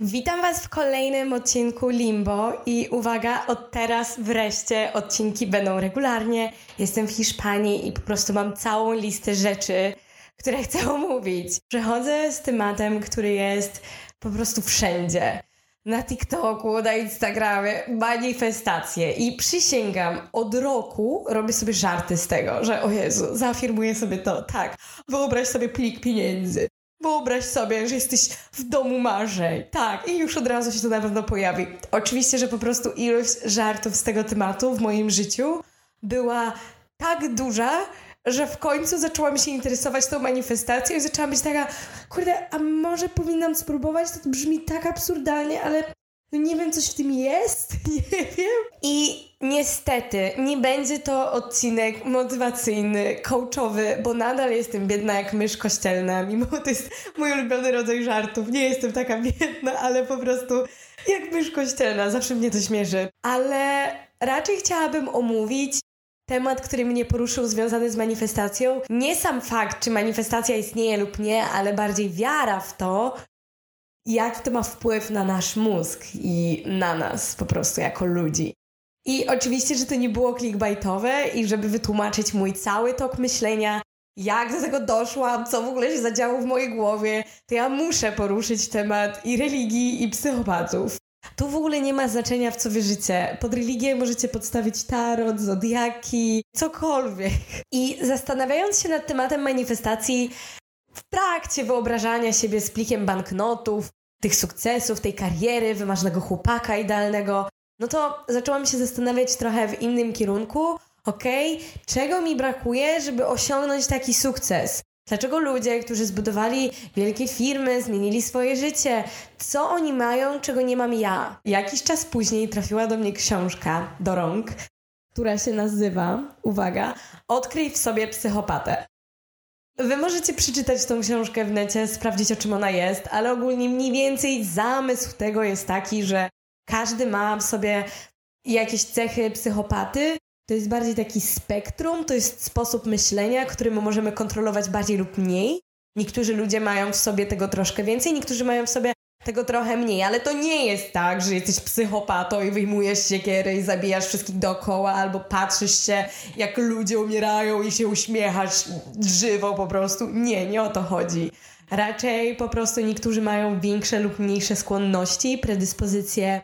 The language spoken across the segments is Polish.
Witam Was w kolejnym odcinku Limbo i uwaga, od teraz wreszcie odcinki będą regularnie. Jestem w Hiszpanii i po prostu mam całą listę rzeczy, które chcę omówić. Przechodzę z tematem, który jest po prostu wszędzie. Na TikToku, na Instagramie, manifestacje. I przysięgam, od roku robię sobie żarty z tego, że o Jezu, zaafirmuję sobie to, tak. Wyobraź sobie plik pieniędzy. Wyobraź sobie, że jesteś w domu marzeń. Tak, i już od razu się to na pewno pojawi. Oczywiście, że po prostu ilość żartów z tego tematu w moim życiu była tak duża, że w końcu zaczęłam się interesować tą manifestacją i zaczęłam być taka, kurde, a może powinnam spróbować? To brzmi tak absurdalnie, ale nie wiem, coś w tym jest, nie wiem. I niestety nie będzie to odcinek motywacyjny, coachowy, bo nadal jestem biedna jak mysz kościelna, mimo to jest mój ulubiony rodzaj żartów. Nie jestem taka biedna, ale po prostu jak mysz kościelna, zawsze mnie to śmieszy. Ale raczej chciałabym omówić temat, który mnie poruszył związany z manifestacją. Nie sam fakt, czy manifestacja istnieje lub nie, ale bardziej wiara w to, jak to ma wpływ na nasz mózg i na nas po prostu jako ludzi. I oczywiście, że to nie było clickbaitowe i żeby wytłumaczyć mój cały tok myślenia, jak do tego doszłam, co w ogóle się zadziało w mojej głowie, to ja muszę poruszyć temat i religii, i psychopatów. Tu w ogóle nie ma znaczenia, w co wierzycie. Pod religię możecie podstawić tarot, zodiaki, cokolwiek. I zastanawiając się nad tematem manifestacji, w trakcie wyobrażania siebie z plikiem banknotów, tych sukcesów, tej kariery, wymarzonego chłopaka idealnego, no to zaczęłam się zastanawiać trochę w innym kierunku. Okej, okay, czego mi brakuje, żeby osiągnąć taki sukces? Dlaczego ludzie, którzy zbudowali wielkie firmy, zmienili swoje życie, co oni mają, czego nie mam ja? Jakiś czas później trafiła do mnie książka do rąk, która się nazywa, uwaga, Odkryj w sobie psychopatę. Wy możecie przeczytać tą książkę w necie, sprawdzić o czym ona jest, ale ogólnie mniej więcej zamysł tego jest taki, że każdy ma w sobie jakieś cechy psychopaty. To jest bardziej taki spektrum, to jest sposób myślenia, który my możemy kontrolować bardziej lub mniej. Niektórzy ludzie mają w sobie tego troszkę więcej, niektórzy mają w sobie tego trochę mniej, ale to nie jest tak, że jesteś psychopatą i wyjmujesz siekierę i zabijasz wszystkich dookoła, albo patrzysz się, jak ludzie umierają i się uśmiechasz żywo po prostu. Nie, nie o to chodzi. Raczej po prostu niektórzy mają większe lub mniejsze skłonności, predyspozycje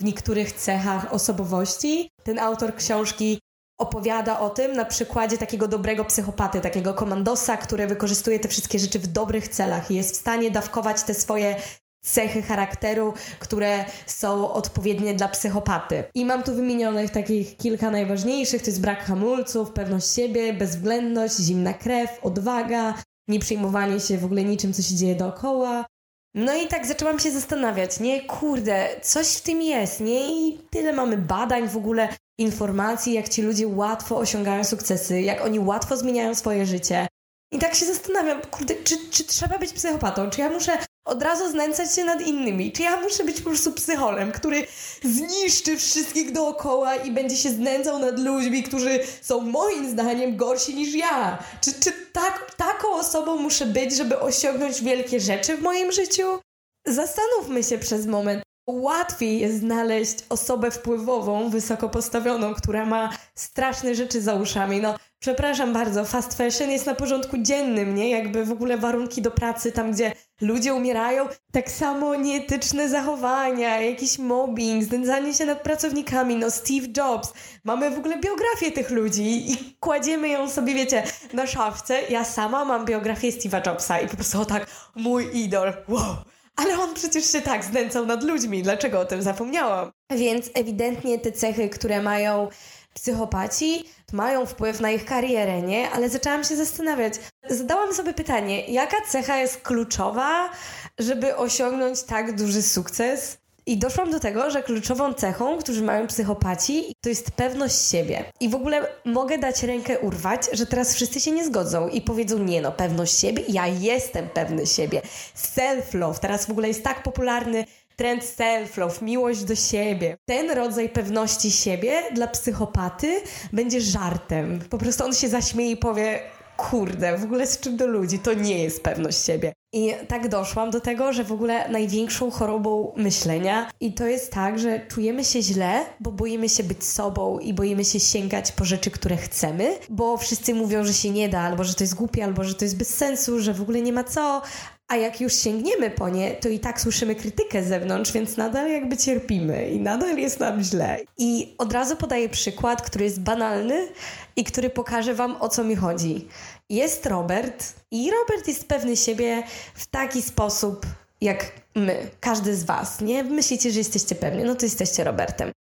w niektórych cechach osobowości. Ten autor książki opowiada o tym na przykładzie takiego dobrego psychopaty, takiego komandosa, który wykorzystuje te wszystkie rzeczy w dobrych celach i jest w stanie dawkować te swoje cechy charakteru, które są odpowiednie dla psychopaty. I mam tu wymienionych takich kilka najważniejszych, to jest brak hamulców, pewność siebie, bezwzględność, zimna krew, odwaga, nie przejmowanie się w ogóle niczym, co się dzieje dookoła. No i tak zaczęłam się zastanawiać, nie, kurde, coś w tym jest, nie? I tyle mamy badań w ogóle, informacji, jak ci ludzie łatwo osiągają sukcesy, jak oni łatwo zmieniają swoje życie. I tak się zastanawiam, kurde, czy, czy trzeba być psychopatą? Czy ja muszę od razu znęcać się nad innymi? Czy ja muszę być po prostu psycholem, który zniszczy wszystkich dookoła i będzie się znęcał nad ludźmi, którzy są moim zdaniem gorsi niż ja? Czy, czy tak, taką osobą muszę być, żeby osiągnąć wielkie rzeczy w moim życiu? Zastanówmy się przez moment. Łatwiej jest znaleźć osobę wpływową, wysoko postawioną, która ma straszne rzeczy za uszami. No, przepraszam bardzo, fast fashion jest na porządku dziennym, nie? Jakby w ogóle warunki do pracy, tam gdzie ludzie umierają, tak samo nieetyczne zachowania, jakiś mobbing, znęcanie się nad pracownikami, no Steve Jobs. Mamy w ogóle biografię tych ludzi i kładziemy ją sobie, wiecie, na szafce. Ja sama mam biografię Steve'a Jobsa i po prostu o tak, mój idol, wow ale on przecież się tak znęcał nad ludźmi, dlaczego o tym zapomniałam? Więc ewidentnie te cechy, które mają psychopaci, mają wpływ na ich karierę, nie? Ale zaczęłam się zastanawiać. Zadałam sobie pytanie, jaka cecha jest kluczowa, żeby osiągnąć tak duży sukces? I doszłam do tego, że kluczową cechą, którzy mają psychopaci, to jest pewność siebie. I w ogóle mogę dać rękę urwać, że teraz wszyscy się nie zgodzą i powiedzą, nie no, pewność siebie, ja jestem pewny siebie. Self-love, teraz w ogóle jest tak popularny trend self-love, miłość do siebie. Ten rodzaj pewności siebie dla psychopaty będzie żartem. Po prostu on się zaśmieje i powie, kurde, w ogóle z czym do ludzi, to nie jest pewność siebie. I tak doszłam do tego, że w ogóle największą chorobą myślenia i to jest tak, że czujemy się źle, bo boimy się być sobą i boimy się sięgać po rzeczy, które chcemy, bo wszyscy mówią, że się nie da, albo że to jest głupie, albo że to jest bez sensu, że w ogóle nie ma co, a jak już sięgniemy po nie, to i tak słyszymy krytykę z zewnątrz, więc nadal jakby cierpimy i nadal jest nam źle. I od razu podaję przykład, który jest banalny i który pokaże Wam o co mi chodzi. Jest Robert i Robert jest pewny siebie w taki sposób, jak my, każdy z Was, nie? Myślicie, że jesteście pewni, no to jesteście Robertem.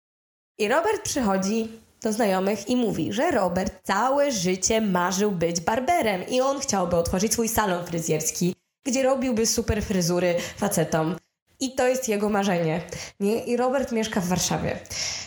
I Robert przychodzi do znajomych i mówi, że Robert całe życie marzył być barberem i on chciałby otworzyć swój salon fryzjerski gdzie robiłby super fryzury facetom. I to jest jego marzenie. Nie? I Robert mieszka w Warszawie.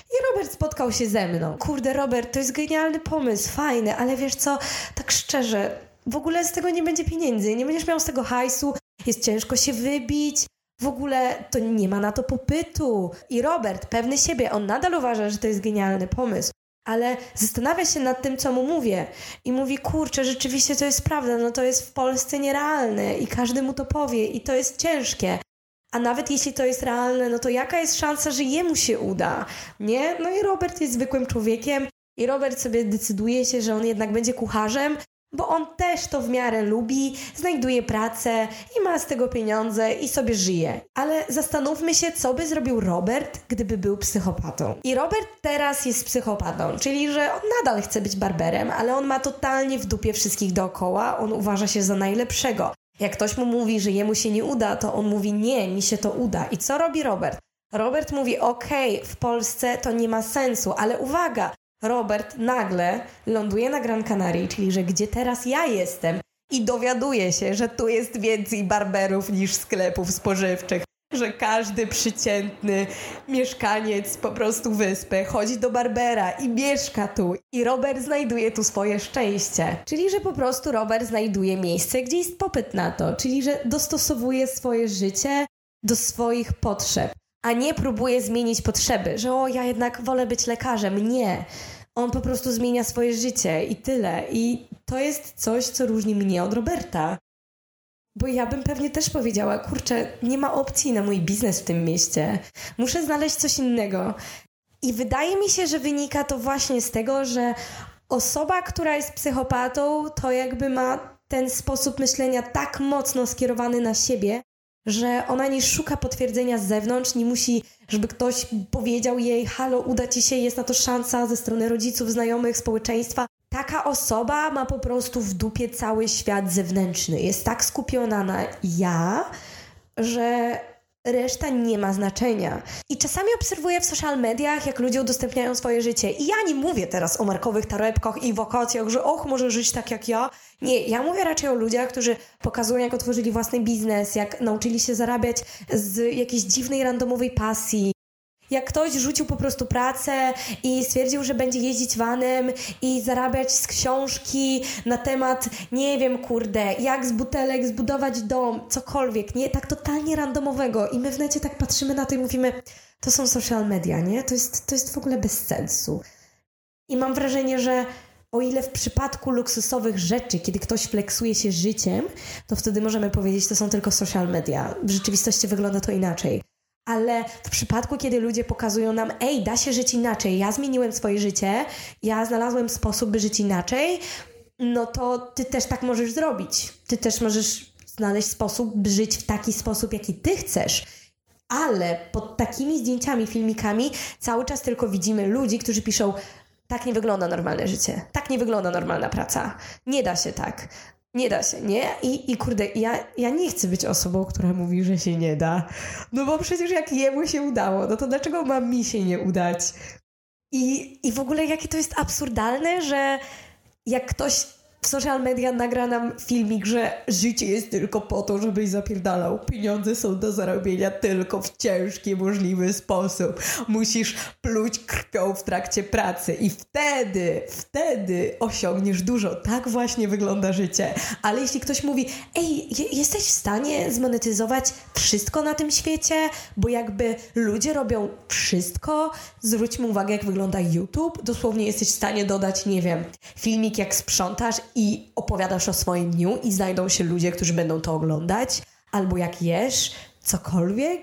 I Robert spotkał się ze mną. Kurde, Robert, to jest genialny pomysł, fajny, ale wiesz co, tak szczerze, w ogóle z tego nie będzie pieniędzy, nie będziesz miał z tego hajsu, jest ciężko się wybić, w ogóle to nie ma na to popytu. I Robert, pewny siebie, on nadal uważa, że to jest genialny pomysł ale zastanawia się nad tym, co mu mówię. I mówi, kurczę, rzeczywiście to jest prawda, no to jest w Polsce nierealne i każdy mu to powie i to jest ciężkie. A nawet jeśli to jest realne, no to jaka jest szansa, że jemu się uda? Nie? No i Robert jest zwykłym człowiekiem i Robert sobie decyduje się, że on jednak będzie kucharzem, bo on też to w miarę lubi, znajduje pracę i ma z tego pieniądze i sobie żyje. Ale zastanówmy się, co by zrobił Robert, gdyby był psychopatą. I Robert teraz jest psychopatą, czyli że on nadal chce być barberem, ale on ma totalnie w dupie wszystkich dookoła, on uważa się za najlepszego. Jak ktoś mu mówi, że jemu się nie uda, to on mówi nie, mi się to uda. I co robi Robert? Robert mówi: OK, w Polsce to nie ma sensu, ale uwaga, Robert nagle ląduje na Gran Canaria, czyli że gdzie teraz ja jestem i dowiaduje się, że tu jest więcej barberów niż sklepów spożywczych, że każdy przeciętny mieszkaniec po prostu wyspy chodzi do barbera i mieszka tu. I Robert znajduje tu swoje szczęście. Czyli, że po prostu Robert znajduje miejsce, gdzie jest popyt na to, czyli, że dostosowuje swoje życie do swoich potrzeb a nie próbuje zmienić potrzeby, że o, ja jednak wolę być lekarzem. Nie. On po prostu zmienia swoje życie i tyle. I to jest coś, co różni mnie od Roberta. Bo ja bym pewnie też powiedziała, kurczę, nie ma opcji na mój biznes w tym mieście. Muszę znaleźć coś innego. I wydaje mi się, że wynika to właśnie z tego, że osoba, która jest psychopatą, to jakby ma ten sposób myślenia tak mocno skierowany na siebie, że ona nie szuka potwierdzenia z zewnątrz, nie musi, żeby ktoś powiedział jej, halo, uda ci się, jest na to szansa ze strony rodziców, znajomych, społeczeństwa. Taka osoba ma po prostu w dupie cały świat zewnętrzny. Jest tak skupiona na ja, że reszta nie ma znaczenia. I czasami obserwuję w social mediach, jak ludzie udostępniają swoje życie. I ja nie mówię teraz o markowych torebkach i wakacjach, że och, może żyć tak jak ja. Nie, ja mówię raczej o ludziach, którzy pokazują, jak otworzyli własny biznes, jak nauczyli się zarabiać z jakiejś dziwnej, randomowej pasji, jak ktoś rzucił po prostu pracę i stwierdził, że będzie jeździć vanem i zarabiać z książki na temat, nie wiem, kurde, jak z butelek zbudować dom, cokolwiek, nie? Tak totalnie randomowego. I my w necie tak patrzymy na to i mówimy, to są social media, nie? To jest, to jest w ogóle bez sensu. I mam wrażenie, że o ile w przypadku luksusowych rzeczy, kiedy ktoś flexuje się życiem, to wtedy możemy powiedzieć, to są tylko social media. W rzeczywistości wygląda to inaczej ale w przypadku, kiedy ludzie pokazują nam, ej, da się żyć inaczej, ja zmieniłem swoje życie, ja znalazłem sposób, by żyć inaczej, no to ty też tak możesz zrobić. Ty też możesz znaleźć sposób, by żyć w taki sposób, jaki ty chcesz. Ale pod takimi zdjęciami, filmikami cały czas tylko widzimy ludzi, którzy piszą, tak nie wygląda normalne życie. Tak nie wygląda normalna praca. Nie da się tak. Nie da się, nie? I, i kurde, ja, ja nie chcę być osobą, która mówi, że się nie da. No bo przecież jak jemu się udało, no to dlaczego ma mi się nie udać? I, I w ogóle jakie to jest absurdalne, że jak ktoś w social media nagra nam filmik, że życie jest tylko po to, żebyś zapierdalał. Pieniądze są do zarobienia tylko w ciężki, możliwy sposób. Musisz pluć krwią w trakcie pracy i wtedy, wtedy osiągniesz dużo. Tak właśnie wygląda życie. Ale jeśli ktoś mówi, ej, jesteś w stanie zmonetyzować wszystko na tym świecie, bo jakby ludzie robią wszystko, zwróćmy uwagę, jak wygląda YouTube. Dosłownie jesteś w stanie dodać, nie wiem, filmik jak sprzątasz i opowiadasz o swoim dniu i znajdą się ludzie, którzy będą to oglądać, albo jak jesz, cokolwiek.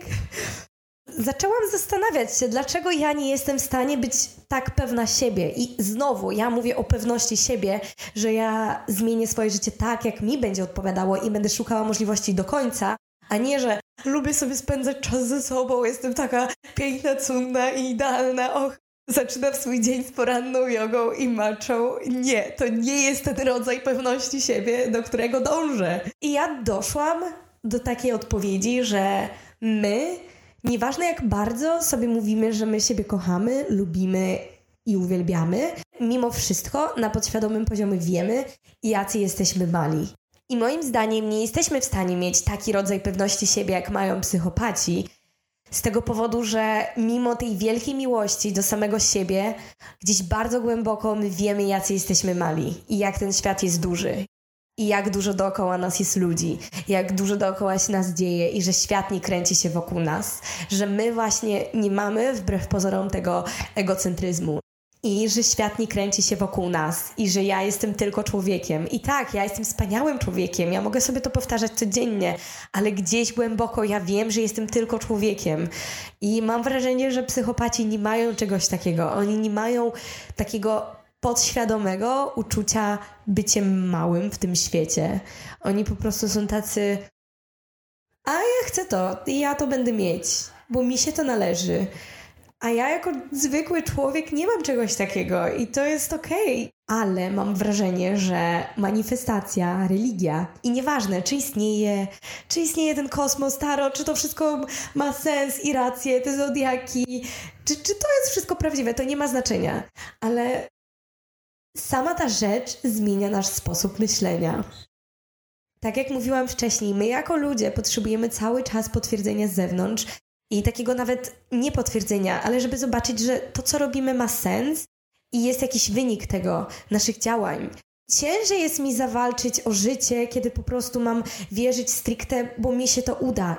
Zaczęłam zastanawiać się, dlaczego ja nie jestem w stanie być tak pewna siebie. I znowu, ja mówię o pewności siebie, że ja zmienię swoje życie tak, jak mi będzie odpowiadało i będę szukała możliwości do końca, a nie, że lubię sobie spędzać czas ze sobą, jestem taka piękna, cudna i idealna, och, zaczynam swój dzień z poranną jogą i maczą. Nie, to nie jest ten rodzaj pewności siebie, do którego dążę. I ja doszłam do takiej odpowiedzi, że my, nieważne jak bardzo sobie mówimy, że my siebie kochamy, lubimy i uwielbiamy, mimo wszystko na podświadomym poziomie wiemy, jacy jesteśmy mali. I moim zdaniem nie jesteśmy w stanie mieć taki rodzaj pewności siebie, jak mają psychopaci, z tego powodu, że mimo tej wielkiej miłości do samego siebie, gdzieś bardzo głęboko my wiemy, jacy jesteśmy mali i jak ten świat jest duży. I jak dużo dookoła nas jest ludzi, jak dużo dookoła się nas dzieje i że świat nie kręci się wokół nas, że my właśnie nie mamy wbrew pozorom tego egocentryzmu i że świat nie kręci się wokół nas i że ja jestem tylko człowiekiem. I tak, ja jestem wspaniałym człowiekiem, ja mogę sobie to powtarzać codziennie, ale gdzieś głęboko ja wiem, że jestem tylko człowiekiem. I mam wrażenie, że psychopaci nie mają czegoś takiego. Oni nie mają takiego podświadomego uczucia byciem małym w tym świecie. Oni po prostu są tacy. A ja chcę to, i ja to będę mieć, bo mi się to należy. A ja jako zwykły człowiek nie mam czegoś takiego i to jest okej. Okay. Ale mam wrażenie, że manifestacja, religia i nieważne, czy istnieje, czy istnieje ten kosmos, taro, czy to wszystko ma sens i rację, te zodiaki, czy, czy to jest wszystko prawdziwe, to nie ma znaczenia. Ale sama ta rzecz zmienia nasz sposób myślenia. Tak jak mówiłam wcześniej, my jako ludzie potrzebujemy cały czas potwierdzenia z zewnątrz i takiego nawet nie potwierdzenia, ale żeby zobaczyć, że to, co robimy, ma sens i jest jakiś wynik tego, naszych działań. Ciężej jest mi zawalczyć o życie, kiedy po prostu mam wierzyć stricte, bo mi się to uda.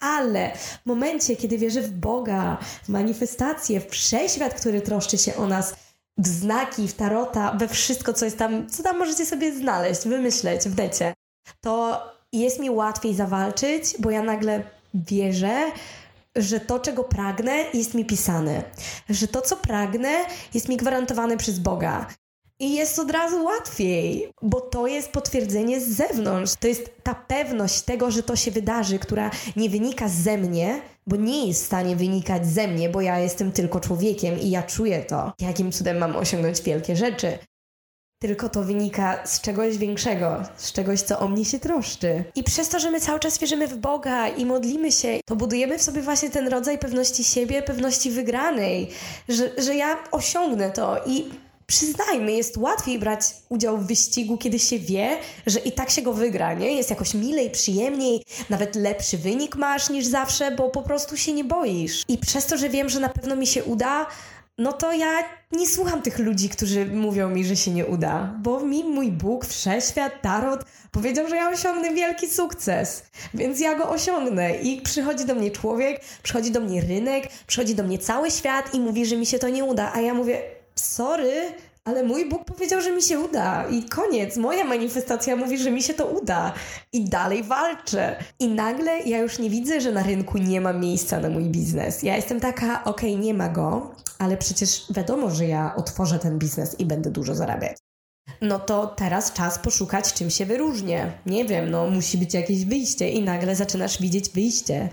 Ale w momencie, kiedy wierzę w Boga, w manifestację, w wszechświat, który troszczy się o nas, w znaki, w tarota, we wszystko, co jest tam, co tam możecie sobie znaleźć, wymyśleć w necie, to jest mi łatwiej zawalczyć, bo ja nagle wierzę, że to, czego pragnę, jest mi pisane. Że to, co pragnę, jest mi gwarantowane przez Boga. I jest od razu łatwiej, bo to jest potwierdzenie z zewnątrz. To jest ta pewność tego, że to się wydarzy, która nie wynika ze mnie, bo nie jest w stanie wynikać ze mnie, bo ja jestem tylko człowiekiem i ja czuję to. Jakim cudem mam osiągnąć wielkie rzeczy? Tylko to wynika z czegoś większego, z czegoś, co o mnie się troszczy. I przez to, że my cały czas wierzymy w Boga i modlimy się, to budujemy w sobie właśnie ten rodzaj pewności siebie, pewności wygranej, że, że ja osiągnę to i przyznajmy, jest łatwiej brać udział w wyścigu, kiedy się wie, że i tak się go wygra, nie? Jest jakoś milej, przyjemniej, nawet lepszy wynik masz niż zawsze, bo po prostu się nie boisz. I przez to, że wiem, że na pewno mi się uda, no to ja nie słucham tych ludzi, którzy mówią mi, że się nie uda, bo mi mój Bóg, wszechświat, tarot powiedział, że ja osiągnę wielki sukces, więc ja go osiągnę. I przychodzi do mnie człowiek, przychodzi do mnie rynek, przychodzi do mnie cały świat i mówi, że mi się to nie uda, a ja mówię, sorry, ale mój Bóg powiedział, że mi się uda i koniec. Moja manifestacja mówi, że mi się to uda i dalej walczę. I nagle ja już nie widzę, że na rynku nie ma miejsca na mój biznes. Ja jestem taka, okej, okay, nie ma go, ale przecież wiadomo, że ja otworzę ten biznes i będę dużo zarabiać. No to teraz czas poszukać, czym się wyróżnię. Nie wiem, no musi być jakieś wyjście i nagle zaczynasz widzieć wyjście.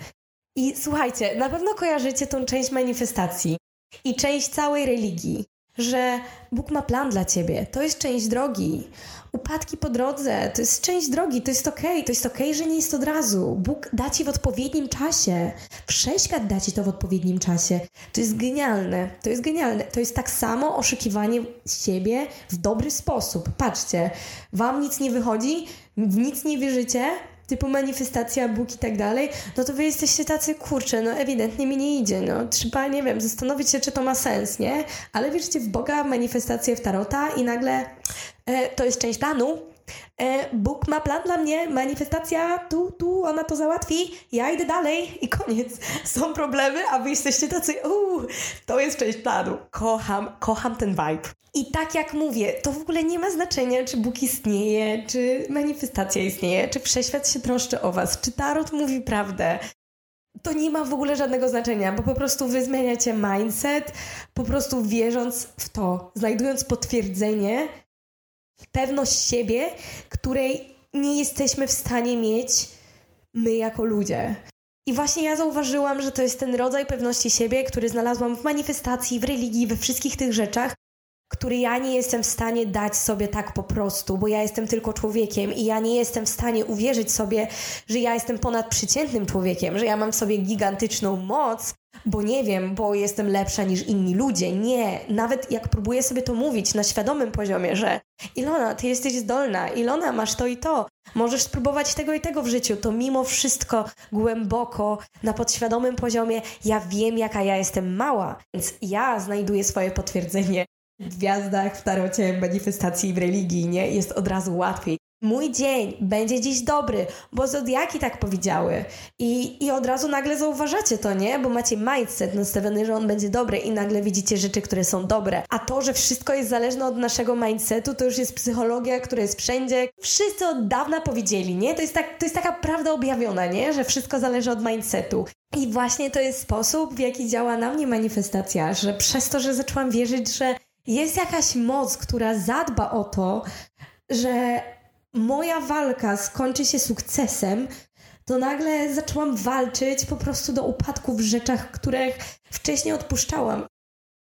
I słuchajcie, na pewno kojarzycie tą część manifestacji i część całej religii że Bóg ma plan dla ciebie. To jest część drogi. Upadki po drodze to jest część drogi, to jest okej, okay. to jest okej, okay, że nie jest od razu. Bóg da ci w odpowiednim czasie. Wszechświat da ci to w odpowiednim czasie. To jest genialne. To jest genialne. To jest tak samo oszukiwanie siebie w dobry sposób. Patrzcie, wam nic nie wychodzi, w nic nie wierzycie, typu manifestacja, Bóg i tak dalej, no to wy jesteście tacy, kurczę, no ewidentnie mi nie idzie, no trzeba, nie wiem, zastanowić się, czy to ma sens, nie? Ale wierzycie w Boga, manifestację w Tarota i nagle e, to jest część planu, Bóg ma plan dla mnie, manifestacja, tu, tu, ona to załatwi, ja idę dalej i koniec. Są problemy, a wy jesteście tacy, uuu, to jest część planu. Kocham, kocham ten vibe. I tak jak mówię, to w ogóle nie ma znaczenia, czy Bóg istnieje, czy manifestacja istnieje, czy wszechświat się troszczy o was, czy tarot mówi prawdę. To nie ma w ogóle żadnego znaczenia, bo po prostu wy zmieniacie mindset, po prostu wierząc w to, znajdując potwierdzenie, pewność siebie, której nie jesteśmy w stanie mieć my jako ludzie. I właśnie ja zauważyłam, że to jest ten rodzaj pewności siebie, który znalazłam w manifestacji, w religii, we wszystkich tych rzeczach, który ja nie jestem w stanie dać sobie tak po prostu, bo ja jestem tylko człowiekiem i ja nie jestem w stanie uwierzyć sobie, że ja jestem ponadprzeciętnym człowiekiem, że ja mam w sobie gigantyczną moc, bo nie wiem, bo jestem lepsza niż inni ludzie. Nie, nawet jak próbuję sobie to mówić na świadomym poziomie, że Ilona, ty jesteś zdolna, Ilona, masz to i to, możesz spróbować tego i tego w życiu, to mimo wszystko głęboko, na podświadomym poziomie, ja wiem, jaka ja jestem mała, więc ja znajduję swoje potwierdzenie gwiazdach, w tarocie, manifestacji, w religii, nie? Jest od razu łatwiej. Mój dzień będzie dziś dobry, bo zodiaki tak powiedziały. I, I od razu nagle zauważacie to, nie? Bo macie mindset nastawiony, że on będzie dobry i nagle widzicie rzeczy, które są dobre. A to, że wszystko jest zależne od naszego mindsetu, to już jest psychologia, która jest wszędzie. Wszyscy od dawna powiedzieli, nie? To jest, tak, to jest taka prawda objawiona, nie? Że wszystko zależy od mindsetu. I właśnie to jest sposób, w jaki działa na mnie manifestacja, że przez to, że zaczęłam wierzyć, że jest jakaś moc, która zadba o to, że moja walka skończy się sukcesem, to nagle zaczęłam walczyć po prostu do upadku w rzeczach, których wcześniej odpuszczałam.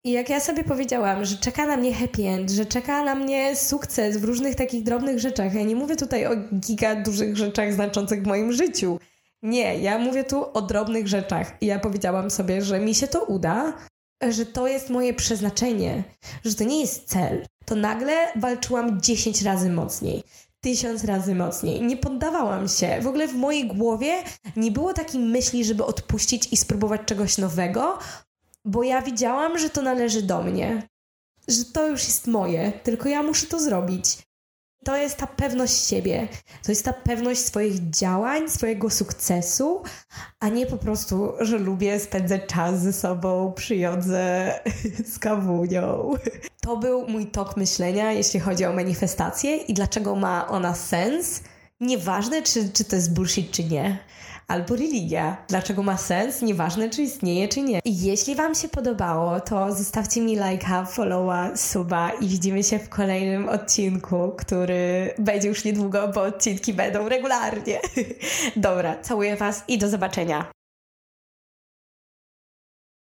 I jak ja sobie powiedziałam, że czeka na mnie happy end, że czeka na mnie sukces w różnych takich drobnych rzeczach, ja nie mówię tutaj o giga dużych rzeczach znaczących w moim życiu. Nie, ja mówię tu o drobnych rzeczach. I ja powiedziałam sobie, że mi się to uda, że to jest moje przeznaczenie, że to nie jest cel. To nagle walczyłam 10 razy mocniej tysiąc razy mocniej. Nie poddawałam się. W ogóle w mojej głowie nie było takiej myśli, żeby odpuścić i spróbować czegoś nowego, bo ja widziałam, że to należy do mnie. Że to już jest moje, tylko ja muszę to zrobić to jest ta pewność siebie, to jest ta pewność swoich działań, swojego sukcesu, a nie po prostu, że lubię spędzać czas ze sobą przy jodze z kawunią. To był mój tok myślenia, jeśli chodzi o manifestację i dlaczego ma ona sens. Nieważne, czy, czy to jest bullshit, czy nie albo religia. Dlaczego ma sens? Nieważne, czy istnieje, czy nie. I jeśli Wam się podobało, to zostawcie mi lajka, followa, suba i widzimy się w kolejnym odcinku, który będzie już niedługo, bo odcinki będą regularnie. Dobra, całuję Was i do zobaczenia.